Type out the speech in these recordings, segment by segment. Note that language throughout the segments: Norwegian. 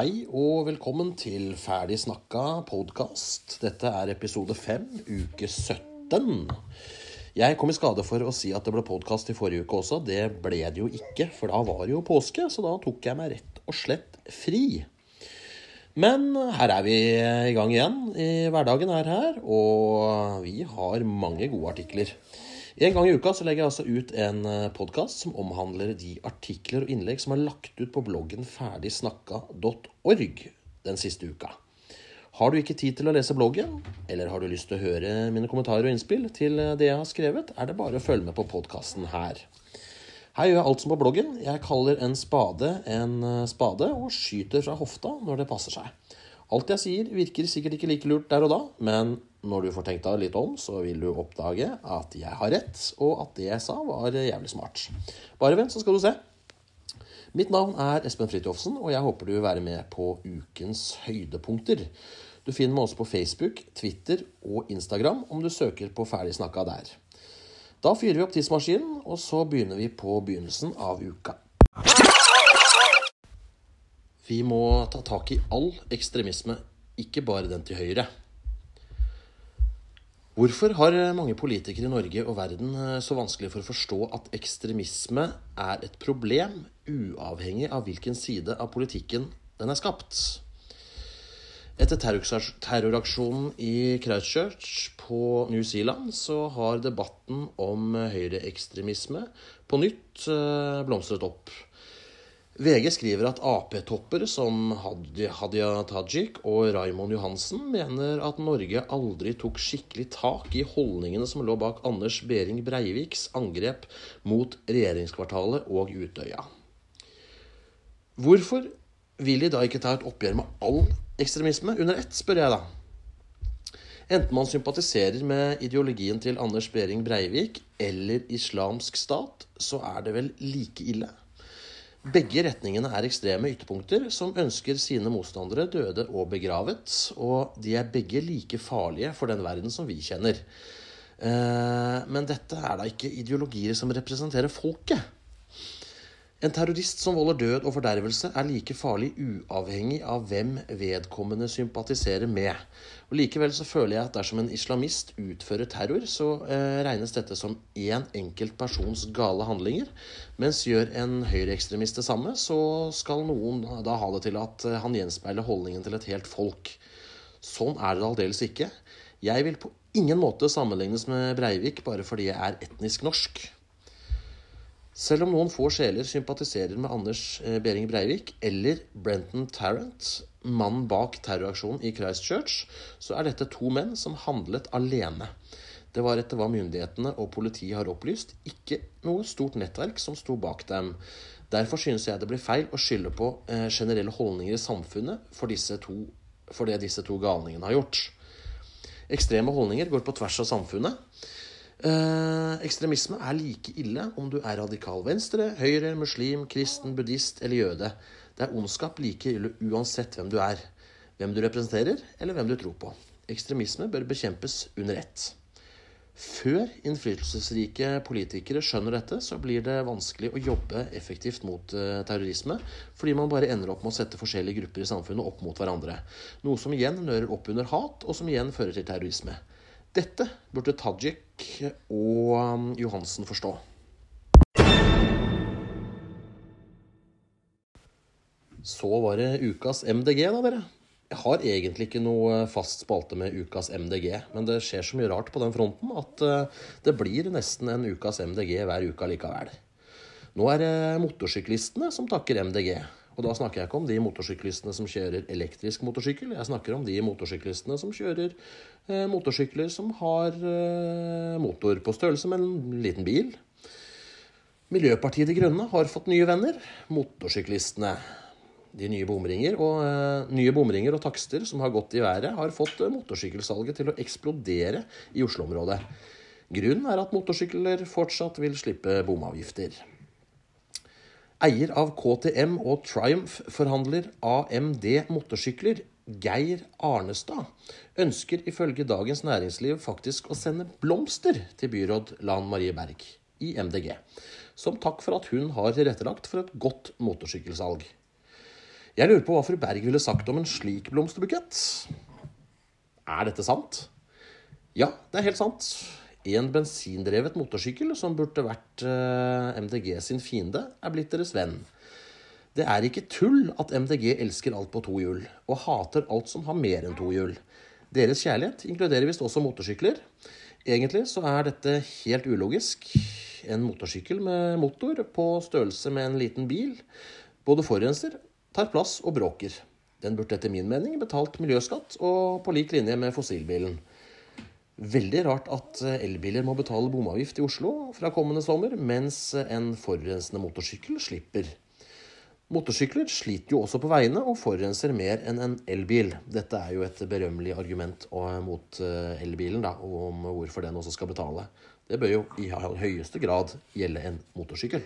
Hei og velkommen til Ferdig snakka podkast. Dette er episode 5, uke 17. Jeg kom i skade for å si at det ble podkast i forrige uke også. Det ble det jo ikke, for da var det jo påske, så da tok jeg meg rett og slett fri. Men her er vi i gang igjen. I hverdagen er her, og vi har mange gode artikler. En gang i uka så legger jeg altså ut en podkast som omhandler de artikler og innlegg som er lagt ut på bloggen ferdigsnakka.org den siste uka. Har du ikke tid til å lese bloggen, eller har du lyst til å høre mine kommentarer og innspill til det jeg har skrevet, er det bare å følge med på podkasten her. Her gjør jeg alt som på bloggen. Jeg kaller en spade en spade og skyter fra hofta når det passer seg. Alt jeg sier virker sikkert ikke like lurt der og da, men når du får tenkt deg litt om, så vil du oppdage at jeg har rett, og at det jeg sa, var jævlig smart. Bare vent, så skal du se. Mitt navn er Espen Fridtjofsen, og jeg håper du vil være med på ukens høydepunkter. Du finner meg også på Facebook, Twitter og Instagram om du søker på Ferdig snakka der. Da fyrer vi opp tidsmaskinen, og så begynner vi på begynnelsen av uka. Vi må ta tak i all ekstremisme, ikke bare den til høyre. Hvorfor har mange politikere i Norge og verden så vanskelig for å forstå at ekstremisme er et problem, uavhengig av hvilken side av politikken den er skapt? Etter terroraksjonen i Christchurch på New Zealand så har debatten om høyreekstremisme på nytt blomstret opp. VG skriver at Ap-topper som Hadia Tajik og Raymond Johansen mener at Norge aldri tok skikkelig tak i holdningene som lå bak Anders Behring Breiviks angrep mot regjeringskvartalet og Utøya. Hvorfor vil de da ikke ta et oppgjør med all ekstremisme under ett, spør jeg da. Enten man sympatiserer med ideologien til Anders Behring Breivik eller islamsk stat, så er det vel like ille. Begge retningene er ekstreme ytterpunkter som ønsker sine motstandere døde og begravet, og de er begge like farlige for den verden som vi kjenner. Men dette er da ikke ideologier som representerer folket. En terrorist som volder død og fordervelse, er like farlig uavhengig av hvem vedkommende sympatiserer med. Og Likevel så føler jeg at dersom en islamist utfører terror, så eh, regnes dette som én enkelt persons gale handlinger. Mens gjør en høyreekstremist det samme, så skal noen da ha det til at han gjenspeiler holdningen til et helt folk. Sånn er det aldeles ikke. Jeg vil på ingen måte sammenlignes med Breivik bare fordi jeg er etnisk norsk. Selv om noen få sjeler sympatiserer med Anders Behring Breivik eller Brenton Tarrant, mannen bak terroraksjonen i Christchurch, så er dette to menn som handlet alene. Det var etter hva myndighetene og politiet har opplyst, ikke noe stort nettverk som sto bak dem. Derfor synes jeg det blir feil å skylde på generelle holdninger i samfunnet for, to, for det disse to galningene har gjort. Ekstreme holdninger går på tvers av samfunnet. Eh, ekstremisme er like ille om du er radikal venstre, høyre, muslim, kristen, buddhist eller jøde. Det er ondskap like ille uansett hvem du er, hvem du representerer eller hvem du tror på. Ekstremisme bør bekjempes under ett. Før innflytelsesrike politikere skjønner dette, så blir det vanskelig å jobbe effektivt mot uh, terrorisme, fordi man bare ender opp med å sette forskjellige grupper i samfunnet opp mot hverandre. Noe som igjen nører opp under hat, og som igjen fører til terrorisme. Dette burde Tajik og Johansen forstå. Så var det ukas MDG, da, dere. Jeg har egentlig ikke noe fast spalte med ukas MDG, men det skjer så mye rart på den fronten at det blir nesten en ukas MDG hver uke likevel. Nå er det motorsyklistene som takker MDG. Og da snakker jeg ikke om de motorsyklistene som kjører elektrisk motorsykkel. Jeg snakker om de motorsyklistene som kjører eh, motorsykler som har eh, motor på størrelse med en liten bil. Miljøpartiet De Grønne har fått nye venner. Motorsyklistene. De nye bomringer og, eh, nye bomringer og takster som har gått i været, har fått motorsykkelsalget til å eksplodere i Oslo-området. Grunnen er at motorsykler fortsatt vil slippe bomavgifter. Eier av KTM og Triumph forhandler AMD motorsykler, Geir Arnestad, ønsker ifølge Dagens Næringsliv faktisk å sende blomster til byråd Lan Marie Berg i MDG, som takk for at hun har tilrettelagt for et godt motorsykkelsalg. Jeg lurer på hva fru Berg ville sagt om en slik blomsterbukett. Er dette sant? Ja, det er helt sant. En bensindrevet motorsykkel som burde vært eh, MDG sin fiende, er blitt deres venn. Det er ikke tull at MDG elsker alt på to hjul, og hater alt som har mer enn to hjul. Deres kjærlighet inkluderer visst også motorsykler. Egentlig så er dette helt ulogisk. En motorsykkel med motor på størrelse med en liten bil både forurenser, tar plass og bråker. Den burde etter min mening betalt miljøskatt og på lik linje med fossilbilen. Veldig rart at elbiler må betale bomavgift i Oslo fra kommende sommer, mens en forurensende motorsykkel slipper. Motorsykler sliter jo også på veiene og forurenser mer enn en elbil. Dette er jo et berømmelig argument mot elbilen, da, om hvorfor den også skal betale. Det bør jo i høyeste grad gjelde en motorsykkel.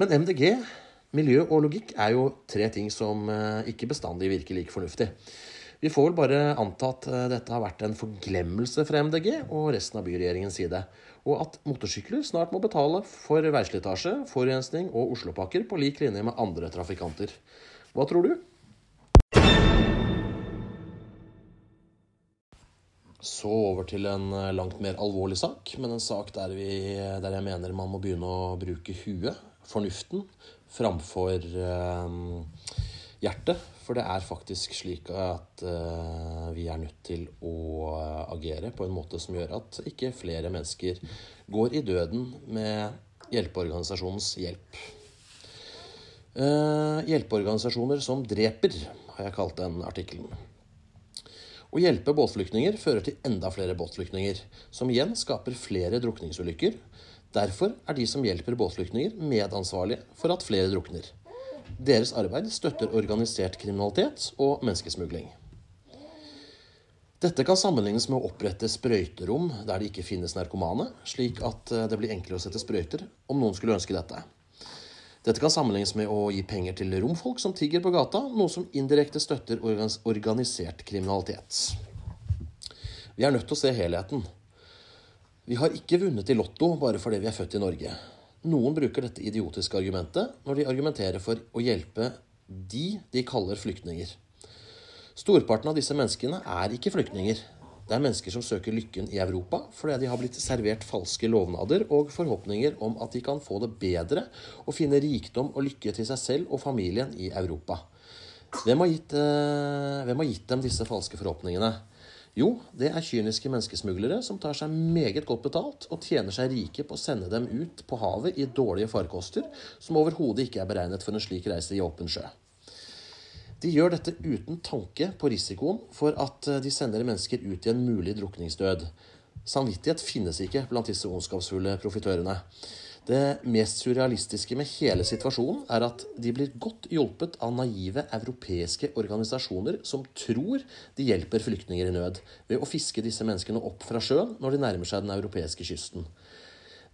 Men MDG Miljø og logikk er jo tre ting som eh, ikke bestandig virker like fornuftig. Vi får vel bare anta at eh, dette har vært en forglemmelse fra MDG og resten av byregjeringens side, og at motorsykler snart må betale for veislitasje, forurensning og Oslopakker på lik linje med andre trafikanter. Hva tror du? Så over til en eh, langt mer alvorlig sak, men en sak der, vi, der jeg mener man må begynne å bruke huet, fornuften, framfor uh, hjertet. For det er faktisk slik at uh, vi er nødt til å agere på en måte som gjør at ikke flere mennesker går i døden med hjelpeorganisasjonens hjelp. Uh, hjelpeorganisasjoner som dreper, har jeg kalt den artikkelen. Å hjelpe båtflyktninger fører til enda flere båtflyktninger, som igjen skaper flere drukningsulykker, Derfor er de som hjelper båtflyktninger, medansvarlige for at flere drukner. Deres arbeid støtter organisert kriminalitet og menneskesmugling. Dette kan sammenlignes med å opprette sprøyterom der det ikke finnes narkomane, slik at eh, det blir enklere å sette sprøyter om noen skulle ønske dette. Dette kan sammenlignes med å gi penger til romfolk som tigger på gata, noe som indirekte støtter organisert kriminalitet. Vi er nødt til å se helheten. Vi har ikke vunnet i Lotto bare fordi vi er født i Norge. Noen bruker dette idiotiske argumentet når de argumenterer for å hjelpe de de kaller flyktninger. Storparten av disse menneskene er ikke flyktninger. Det er mennesker som søker lykken i Europa fordi de har blitt servert falske lovnader og forhåpninger om at de kan få det bedre og finne rikdom og lykke til seg selv og familien i Europa. Hvem har gitt, eh, hvem har gitt dem disse falske forhåpningene? Jo, det er kyniske menneskesmuglere som tar seg meget godt betalt og tjener seg rike på å sende dem ut på havet i dårlige farkoster som overhodet ikke er beregnet for en slik reise i åpen sjø. De gjør dette uten tanke på risikoen for at eh, de sender mennesker ut i en mulig drukningsdød. Samvittighet finnes ikke blant disse ondskapsfulle profitørene. Det mest surrealistiske med hele situasjonen er at de blir godt hjulpet av naive europeiske organisasjoner som tror de hjelper flyktninger i nød ved å fiske disse menneskene opp fra sjøen når de nærmer seg den europeiske kysten.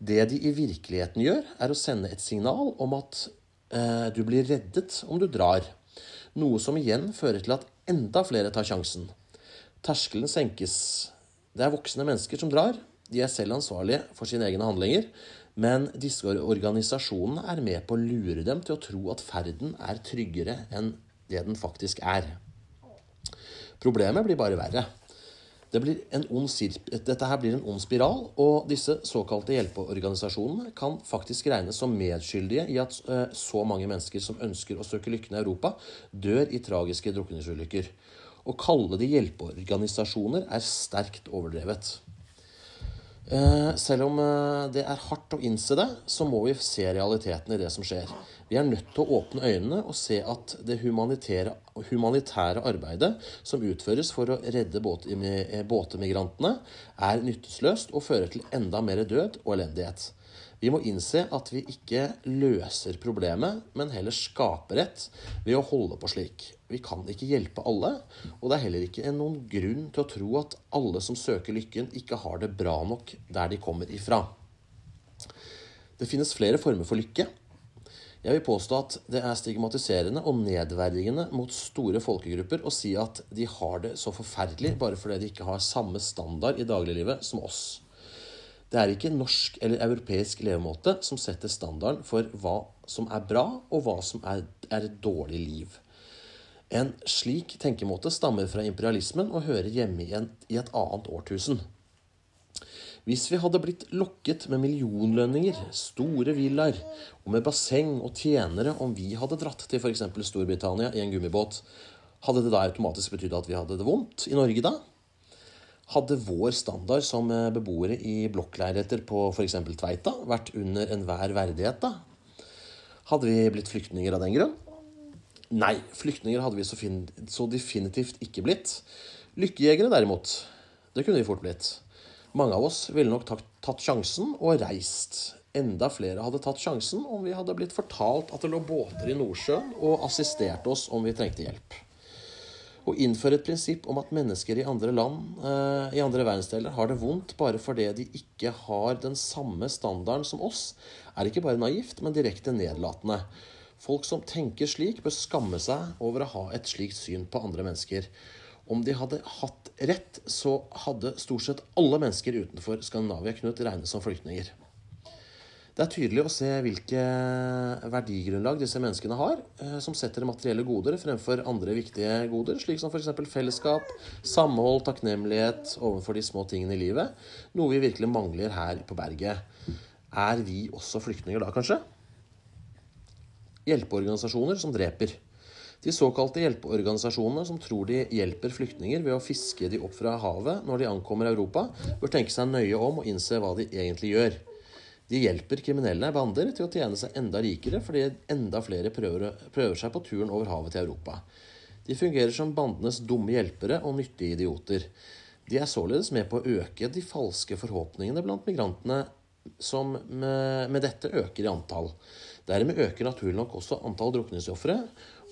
Det de i virkeligheten gjør, er å sende et signal om at eh, du blir reddet om du drar. Noe som igjen fører til at enda flere tar sjansen. Terskelen senkes. Det er voksne mennesker som drar. De er selv ansvarlige for sine egne handlinger. Men disse organisasjonene er med på å lure dem til å tro at ferden er tryggere enn det den faktisk er. Problemet blir bare verre. Det Dette her blir en ond spiral, og disse såkalte hjelpeorganisasjonene kan faktisk regnes som medskyldige i at eh, så mange mennesker som ønsker å søke lykken i Europa, dør i tragiske drukningsulykker. Å kalle de hjelpeorganisasjoner er sterkt overdrevet. Eh, selv om eh, det er hardt å innse det, så må vi se realiteten i det som skjer. Vi er nødt til å åpne øynene og se at det humanitære arbeidet som utføres for å redde båtemigrantene, er nytteløst og fører til enda mer død og elendighet. Vi må innse at vi ikke løser problemet, men heller skaper et ved å holde på slik. Vi kan ikke hjelpe alle, og det er heller ikke noen grunn til å tro at alle som søker lykken, ikke har det bra nok der de kommer ifra. Det finnes flere former for lykke. Jeg vil påstå at det er stigmatiserende og nedverdigende mot store folkegrupper å si at de har det så forferdelig bare fordi de ikke har samme standard i dagliglivet som oss. Det er ikke norsk eller europeisk levemåte som setter standarden for hva som er bra, og hva som er, er et dårlig liv. En slik tenkemåte stammer fra imperialismen og hører hjemme i, en, i et annet årtusen. Hvis vi hadde blitt lokket med millionlønninger, store villaer og med basseng og tjenere om vi hadde dratt til f.eks. Storbritannia i en gummibåt, hadde det da automatisk betydd at vi hadde det vondt i Norge da? Hadde vår standard som beboere i blokkleiligheter på f.eks. Tveita vært under enhver verdighet da? Hadde vi blitt flyktninger av den grunn? Nei, flyktninger hadde vi så, så definitivt ikke blitt. Lykkejegere derimot, det kunne vi fort blitt. Mange av oss ville nok tatt sjansen og reist. Enda flere hadde tatt sjansen om vi hadde blitt fortalt at det lå båter i Nordsjøen og assisterte oss om vi trengte hjelp. Å innføre et prinsipp om at mennesker i andre land, eh, i andre verdensdeler, har det vondt bare fordi de ikke har den samme standarden som oss, er ikke bare naivt, men direkte nedlatende. Folk som tenker slik, bør skamme seg over å ha et slikt syn på andre mennesker. Om de hadde hatt rett, så hadde stort sett alle mennesker utenfor Skandinavia kunnet regnes som flyktninger. Det er tydelig å se hvilke verdigrunnlag disse menneskene har, eh, som setter materielle goder fremfor andre viktige goder, slik som f.eks. fellesskap, samhold, takknemlighet overfor de små tingene i livet, noe vi virkelig mangler her på berget. Er vi også flyktninger da, kanskje? Hjelpeorganisasjoner som dreper. De såkalte hjelpeorganisasjonene som tror de hjelper flyktninger ved å fiske de opp fra havet når de ankommer Europa, bør tenke seg nøye om og innse hva de egentlig gjør. De hjelper kriminelle bander til å tjene seg enda rikere fordi enda flere prøver, prøver seg på turen over havet til Europa. De fungerer som bandenes dumme hjelpere og nyttige idioter. De er således med på å øke de falske forhåpningene blant migrantene, som med, med dette øker i antall. Dermed øker naturlig nok også antall drukningsofre.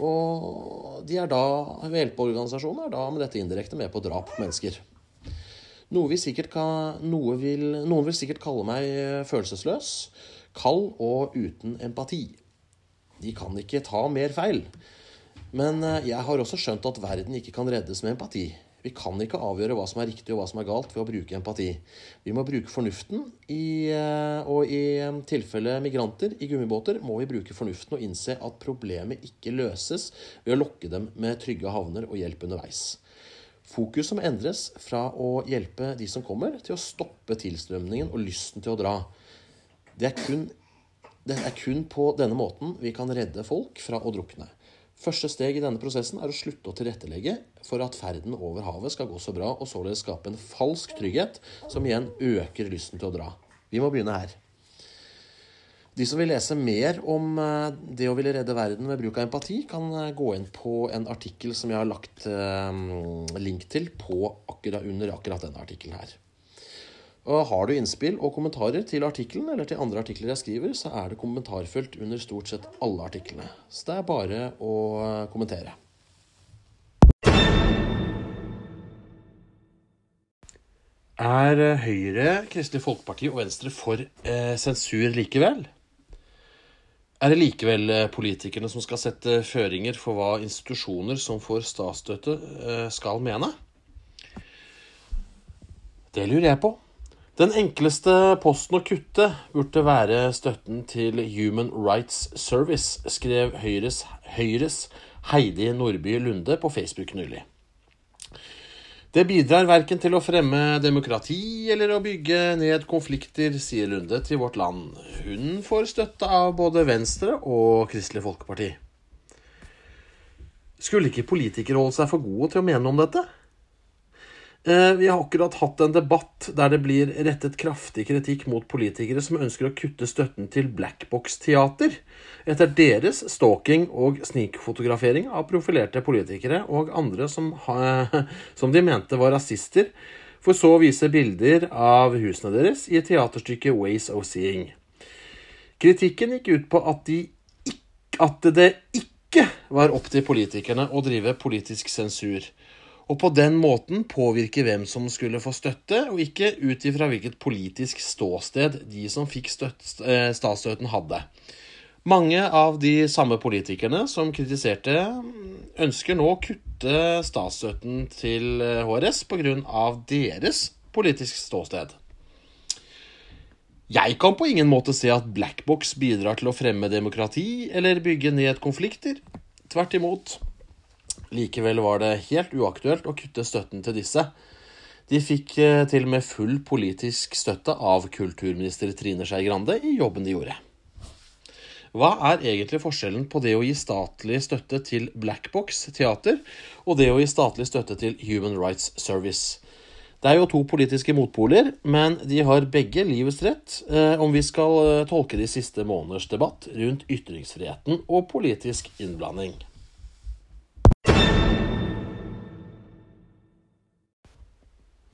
Og de er da, hjelpeorganisasjonen er da med dette indirekte med på drap på mennesker. Noe vi kan, noe vil, noen vil sikkert kalle meg følelsesløs, kald og uten empati. De kan ikke ta mer feil. Men eh, jeg har også skjønt at verden ikke kan reddes med empati. Vi kan ikke avgjøre hva som er riktig og hva som er galt ved å bruke empati. Vi må bruke fornuften, i, eh, og i eh, tilfelle migranter i gummibåter må vi bruke fornuften og innse at problemet ikke løses ved å lokke dem med trygge havner og hjelp underveis. Fokus som endres fra å hjelpe de som kommer, til å stoppe tilstrømningen og lysten til å dra. Det er kun, det er kun på denne måten vi kan redde folk fra å drukne. Første steg i denne prosessen er å slutte å tilrettelegge for at ferden over havet skal gå så bra, og således skape en falsk trygghet, som igjen øker lysten til å dra. Vi må begynne her. De som vil lese mer om eh, det å ville redde verden ved bruk av empati, kan eh, gå inn på en artikkel som jeg har lagt eh, link til på akkurat under akkurat denne artikkelen her. Og har du innspill og kommentarer til artikkelen eller til andre artikler jeg skriver, så er det kommentarfelt under stort sett alle artiklene. Så det er bare å kommentere. Er Høyre, Kristelig Folkeparti og Venstre for eh, sensur likevel? Er det likevel eh, politikerne som skal sette føringer for hva institusjoner som får statsstøtte, eh, skal mene? Det lurer jeg på. Den enkleste posten å kutte burde være støtten til Human Rights Service, skrev Høyres, Høyres Heidi Nordby Lunde på Facebook nylig. Det bidrar verken til å fremme demokrati eller å bygge ned konflikter, sier Lunde til Vårt Land. Hun får støtte av både Venstre og Kristelig Folkeparti. Skulle ikke politikere holde seg for gode til å mene om dette? Eh, vi har akkurat hatt en debatt der det blir rettet kraftig kritikk mot politikere som ønsker å kutte støtten til Blackbox-teater, etter deres stalking og snikfotografering av profilerte politikere og andre som, som, de mente var rasister, for så å vise bilder av husene deres i teaterstykket Ways of Seeing. Kritikken gikk ut på at, de, at det ikke var opp til politikerne å drive politisk sensur og på den måten påvirke hvem som skulle få støtte, og ikke ut ifra hvilket politisk ståsted de som fikk eh, statsstøtten, hadde. Mange av de samme politikerne som kritiserte, ønsker nå å kutte statsstøtten til HRS eh, pga. deres politisk ståsted. Jeg kan på ingen måte se at Blackbox bidrar til å fremme demokrati eller bygge ned konflikter. Tvert imot. Likevel var det helt uaktuelt å kutte støtten til disse. De fikk eh, til og med full politisk støtte av kulturminister Trine Skei Grande i jobben de gjorde. Hva er egentlig forskjellen på det å gi statlig støtte til Blackbox teater og det å gi statlig støtte til Human Rights Service? Det er jo to politiske motpoler, men de har begge livets rett eh, om vi skal eh, tolke de siste måneders debatt rundt ytringsfriheten og politisk innblanding.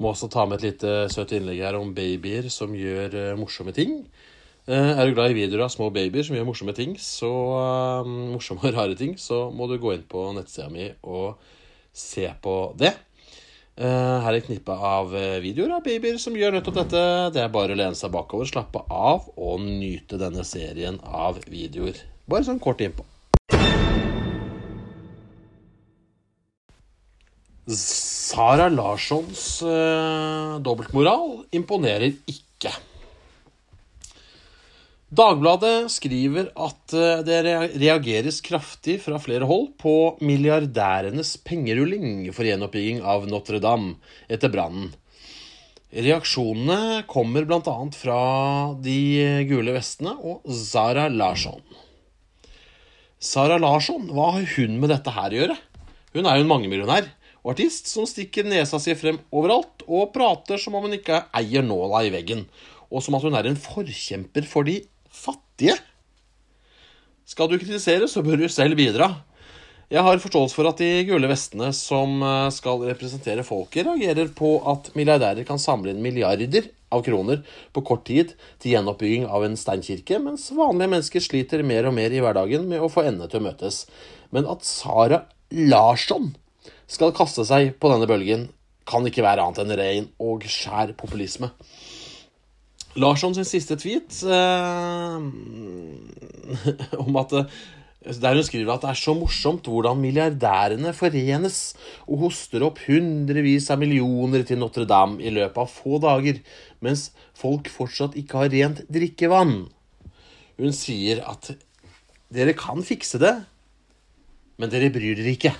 Må også ta med et lite søtt innlegg her om babyer som gjør uh, morsomme ting. Uh, er du glad i videoer av små babyer som gjør morsomme ting, så uh, morsomme og rare ting, så må du gå inn på nettsida mi og se på det. her er et knippe av videoer av babyer som gjør nettopp dette. Det er bare å lene seg bakover, slappe av og nyte denne serien av videoer. Bare sånn kort innpå. Sara Larssons uh, dobbeltmoral imponerer ikke. Dagbladet skriver at uh, det reageres kraftig fra flere hold på milliardærenes pengerulling for gjenoppbygging av Notre-Dame etter brannen. Reaksjonene kommer bl.a. fra De gule vestene og Sara Larsson. Sara Larsson, hva har hun med dette her å gjøre? Hun er jo en mangemillionær og artist som stikker nesa si frem overalt og prater som om hun ikke eier nåla i veggen, og som at hun er en forkjemper for de fattige. Skal du kritisere, så bør du selv bidra. Jeg har forståelse for at de gule vestene som eh, skal representere folket, reagerer på at milliardærer kan samle inn milliarder av kroner på kort tid til gjenoppbygging av en steinkirke, mens vanlige mennesker sliter mer og mer i hverdagen med å få endene til å møtes. Men at Sara Larsson skal kaste seg på denne bølgen, kan ikke være annet enn ren og skjær populisme. Larsson sin siste tweet eh, om at eh, der hun skriver at det er så morsomt hvordan milliardærene forenes og hoster opp hundrevis av millioner til Notre-Dame i løpet av få dager, mens folk fortsatt ikke har rent drikkevann. Hun sier at dere kan fikse det, men dere bryr dere ikke.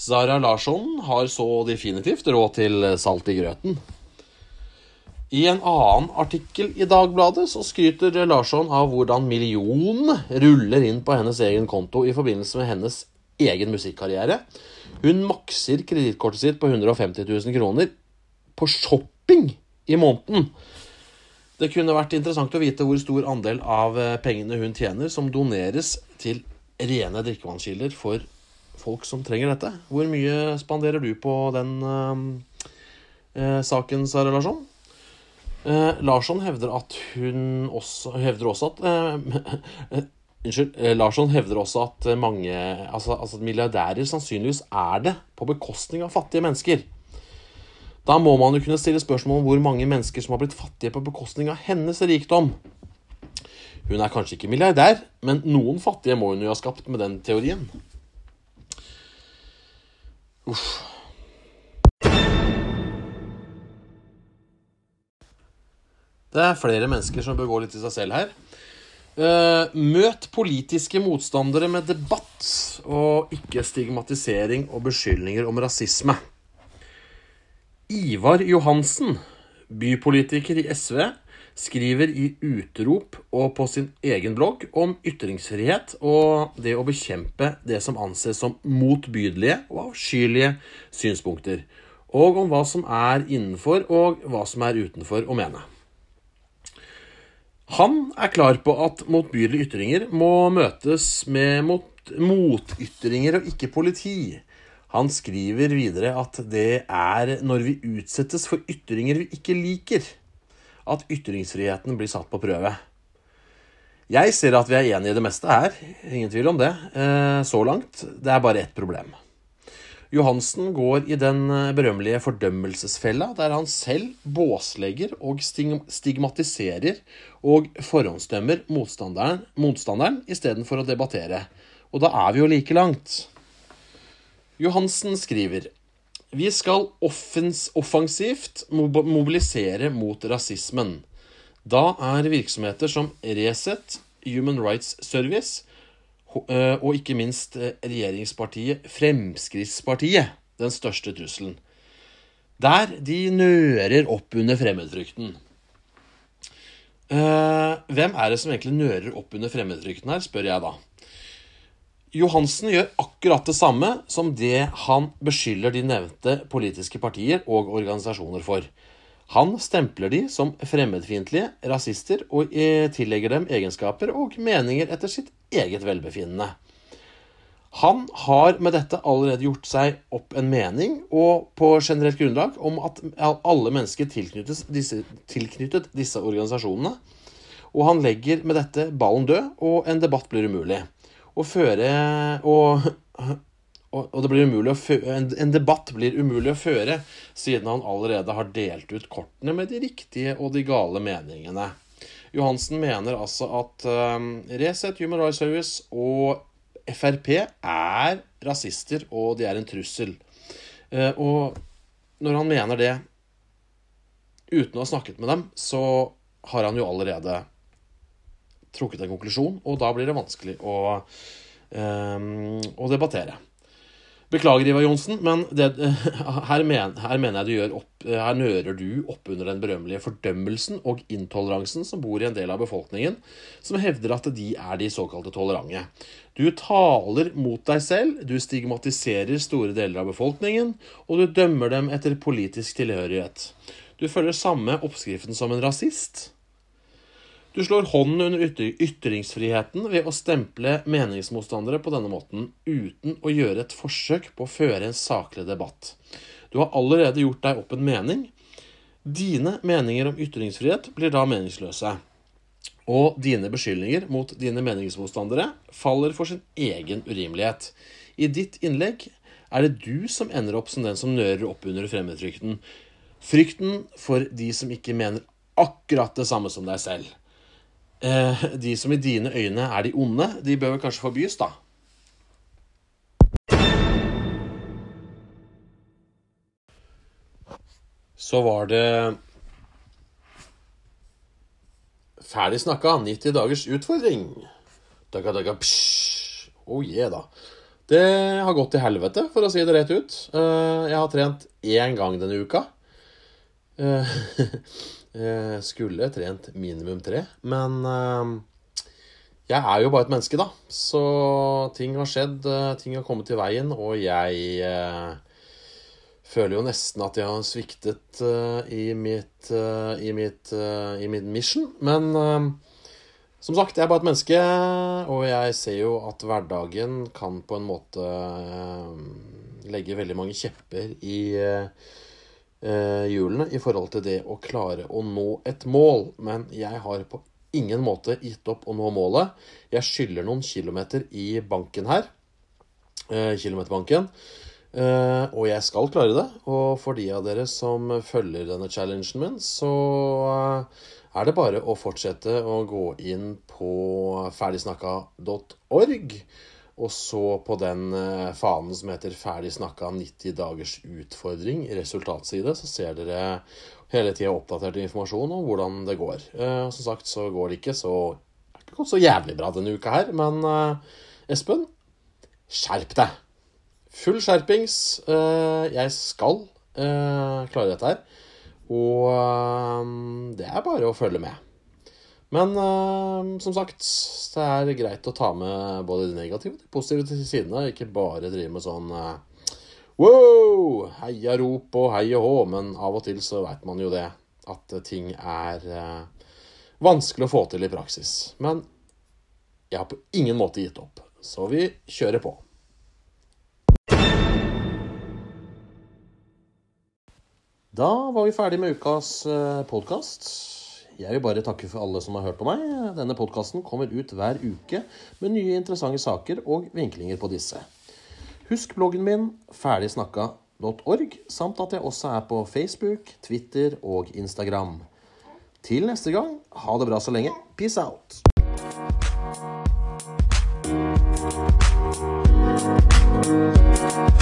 Sara Larsson har så definitivt råd til salt i grøten. I en annen artikkel i Dagbladet så skryter Larsson av hvordan millionene ruller inn på hennes egen konto i forbindelse med hennes egen musikkarriere. Hun makser kredittkortet sitt på 150 000 kroner på shopping i måneden. Det kunne vært interessant å vite hvor stor andel av pengene hun tjener, som doneres til rene drikkevannskilder for folk som trenger dette. Hvor mye spanderer du på den uh, uh, saken, Sara Larsson? Uh, Larsson hevder at hun også Hevder også at Unnskyld. Larsson hevder også at mange altså, altså milliardærer sannsynligvis er det på bekostning av fattige mennesker. Da må man jo kunne stille spørsmål om hvor mange mennesker som har blitt fattige på bekostning av hennes rikdom. Hun er kanskje ikke milliardær, men noen fattige må hun jo ha skapt med den teorien. Uff. Det er flere mennesker som bør gå litt i seg selv her. Uh, møt politiske motstandere med debatt og ikke stigmatisering og beskyldninger om rasisme. Ivar Johansen, bypolitiker i SV, skriver i utrop og på sin egen blogg om ytringsfrihet og det å bekjempe det som anses som motbydelige og avskyelige synspunkter, og om hva som er innenfor og hva som er utenfor å mene. Han er klar på at motbydelige ytringer må møtes med mot, motytringer og ikke politi. Han skriver videre at det er når vi utsettes for ytringer vi ikke liker, at ytringsfriheten blir satt på prøve. Jeg ser at vi er enige i det meste her, ingen tvil om det, eh, så langt. Det er bare ett problem. Johansen går i den eh, berømmelige fordømmelsesfella, der han selv båslegger og stigmatiserer og forhåndsdømmer motstanderen, motstanderen istedenfor å debattere. Og da er vi jo like langt. Johansen skriver vi skal offensivt mobilisere mot rasismen. Da er virksomheter som Resett, Human Rights Service, eh, og ikke minst eh, regjeringspartiet Fremskrittspartiet den største trusselen. Der de nører opp under fremmedfrykten. Eh, hvem er det som egentlig nører opp under fremmedfrykten her, spør jeg da. Johansen gjør akkurat det samme som det han beskylder de nevnte politiske partier og organisasjoner for. Han stempler de som fremmedfiendtlige, rasister, og tillegger dem egenskaper og meninger etter sitt eget velbefinnende. Han har med dette allerede gjort seg opp en mening, og på generelt grunnlag, om at alle mennesker disse, tilknyttet disse organisasjonene. Og han legger med dette ballen død, og en debatt blir umulig å føre og, og, det blir umulig å føre, en, en, debatt blir umulig å føre siden han allerede har delt ut kortene med de riktige og de gale meningene. Johansen mener altså at um, Resett Human Rights Service og Frp er rasister, og de er en trussel. Uh, og når han mener det uten å ha snakket med dem, så har han jo allerede trukket en konklusjon, og da blir det vanskelig å, um, å debattere. Beklager, Ivar Johnsen, men det, her, men, her, mener jeg du opp, her nører du opp under den berømmelige fordømmelsen og intoleransen som bor i en del av befolkningen som hevder at de er de såkalte tolerante. Du taler mot deg selv, du stigmatiserer store deler av befolkningen, og du dømmer dem etter politisk tilhørighet. Du følger samme oppskriften som en rasist. Du slår hånden under ytringsfriheten ved å stemple meningsmotstandere på denne måten, uten å gjøre et forsøk på å føre en saklig debatt. Du har allerede gjort deg opp en mening. Dine meninger om ytringsfrihet blir da meningsløse. Og dine beskyldninger mot dine meningsmotstandere faller for sin egen urimelighet. I ditt innlegg er det du som ender opp som den som nører opp under fremmedfrykten. Frykten for de som ikke mener akkurat det samme som deg selv. Eh, de som i dine øyne er de onde, de bør vel kanskje forbys, da? Så var det Ferdig snakka. 90 dagers utfordring. Daga, daga, psh. Oh yeah, da. Det har gått til helvete, for å si det rett ut. Eh, jeg har trent én gang denne uka. Eh, skulle trent minimum tre, men eh, jeg er jo bare et menneske, da. Så ting har skjedd, eh, ting har kommet til veien, og jeg føler jo nesten at jeg har sviktet i mitt, i mitt, i mitt mission. Men som sagt, jeg er bare et menneske, og jeg ser jo at hverdagen kan på en måte legge veldig mange kjepper i eh, hjulene i forhold til det å klare å nå et mål. Men jeg har på ingen måte gitt opp å nå målet. Jeg skylder noen kilometer i banken her. Eh, kilometerbanken. Eh, og jeg skal klare det. Og for de av dere som følger denne challengen min, så eh, er det bare å fortsette å gå inn på ferdigsnakka.org. Og så på den eh, fanen som heter 'Ferdig snakka 90 dagers utfordring' i resultatside, så ser dere hele tida oppdatert informasjon om hvordan det går. Eh, som sagt så går det ikke så ikke gått så jævlig bra denne uka her, men eh, Espen, skjerp deg! Full skjerpings. Jeg skal klare dette her. Og det er bare å følge med. Men uh, som sagt, det er greit å ta med både de negative og de positive sidene. Ikke bare drive med sånn uh, wow, heiarop og hei og hå. Men av og til så veit man jo det, at ting er uh, vanskelig å få til i praksis. Men jeg har på ingen måte gitt opp. Så vi kjører på. Da var vi ferdig med ukas podkast. Jeg vil bare takke for alle som har hørt på meg. Denne podkasten kommer ut hver uke med nye interessante saker og vinklinger på disse. Husk bloggen min ferdigsnakka.org, samt at jeg også er på Facebook, Twitter og Instagram. Til neste gang, ha det bra så lenge. Peace out. Thank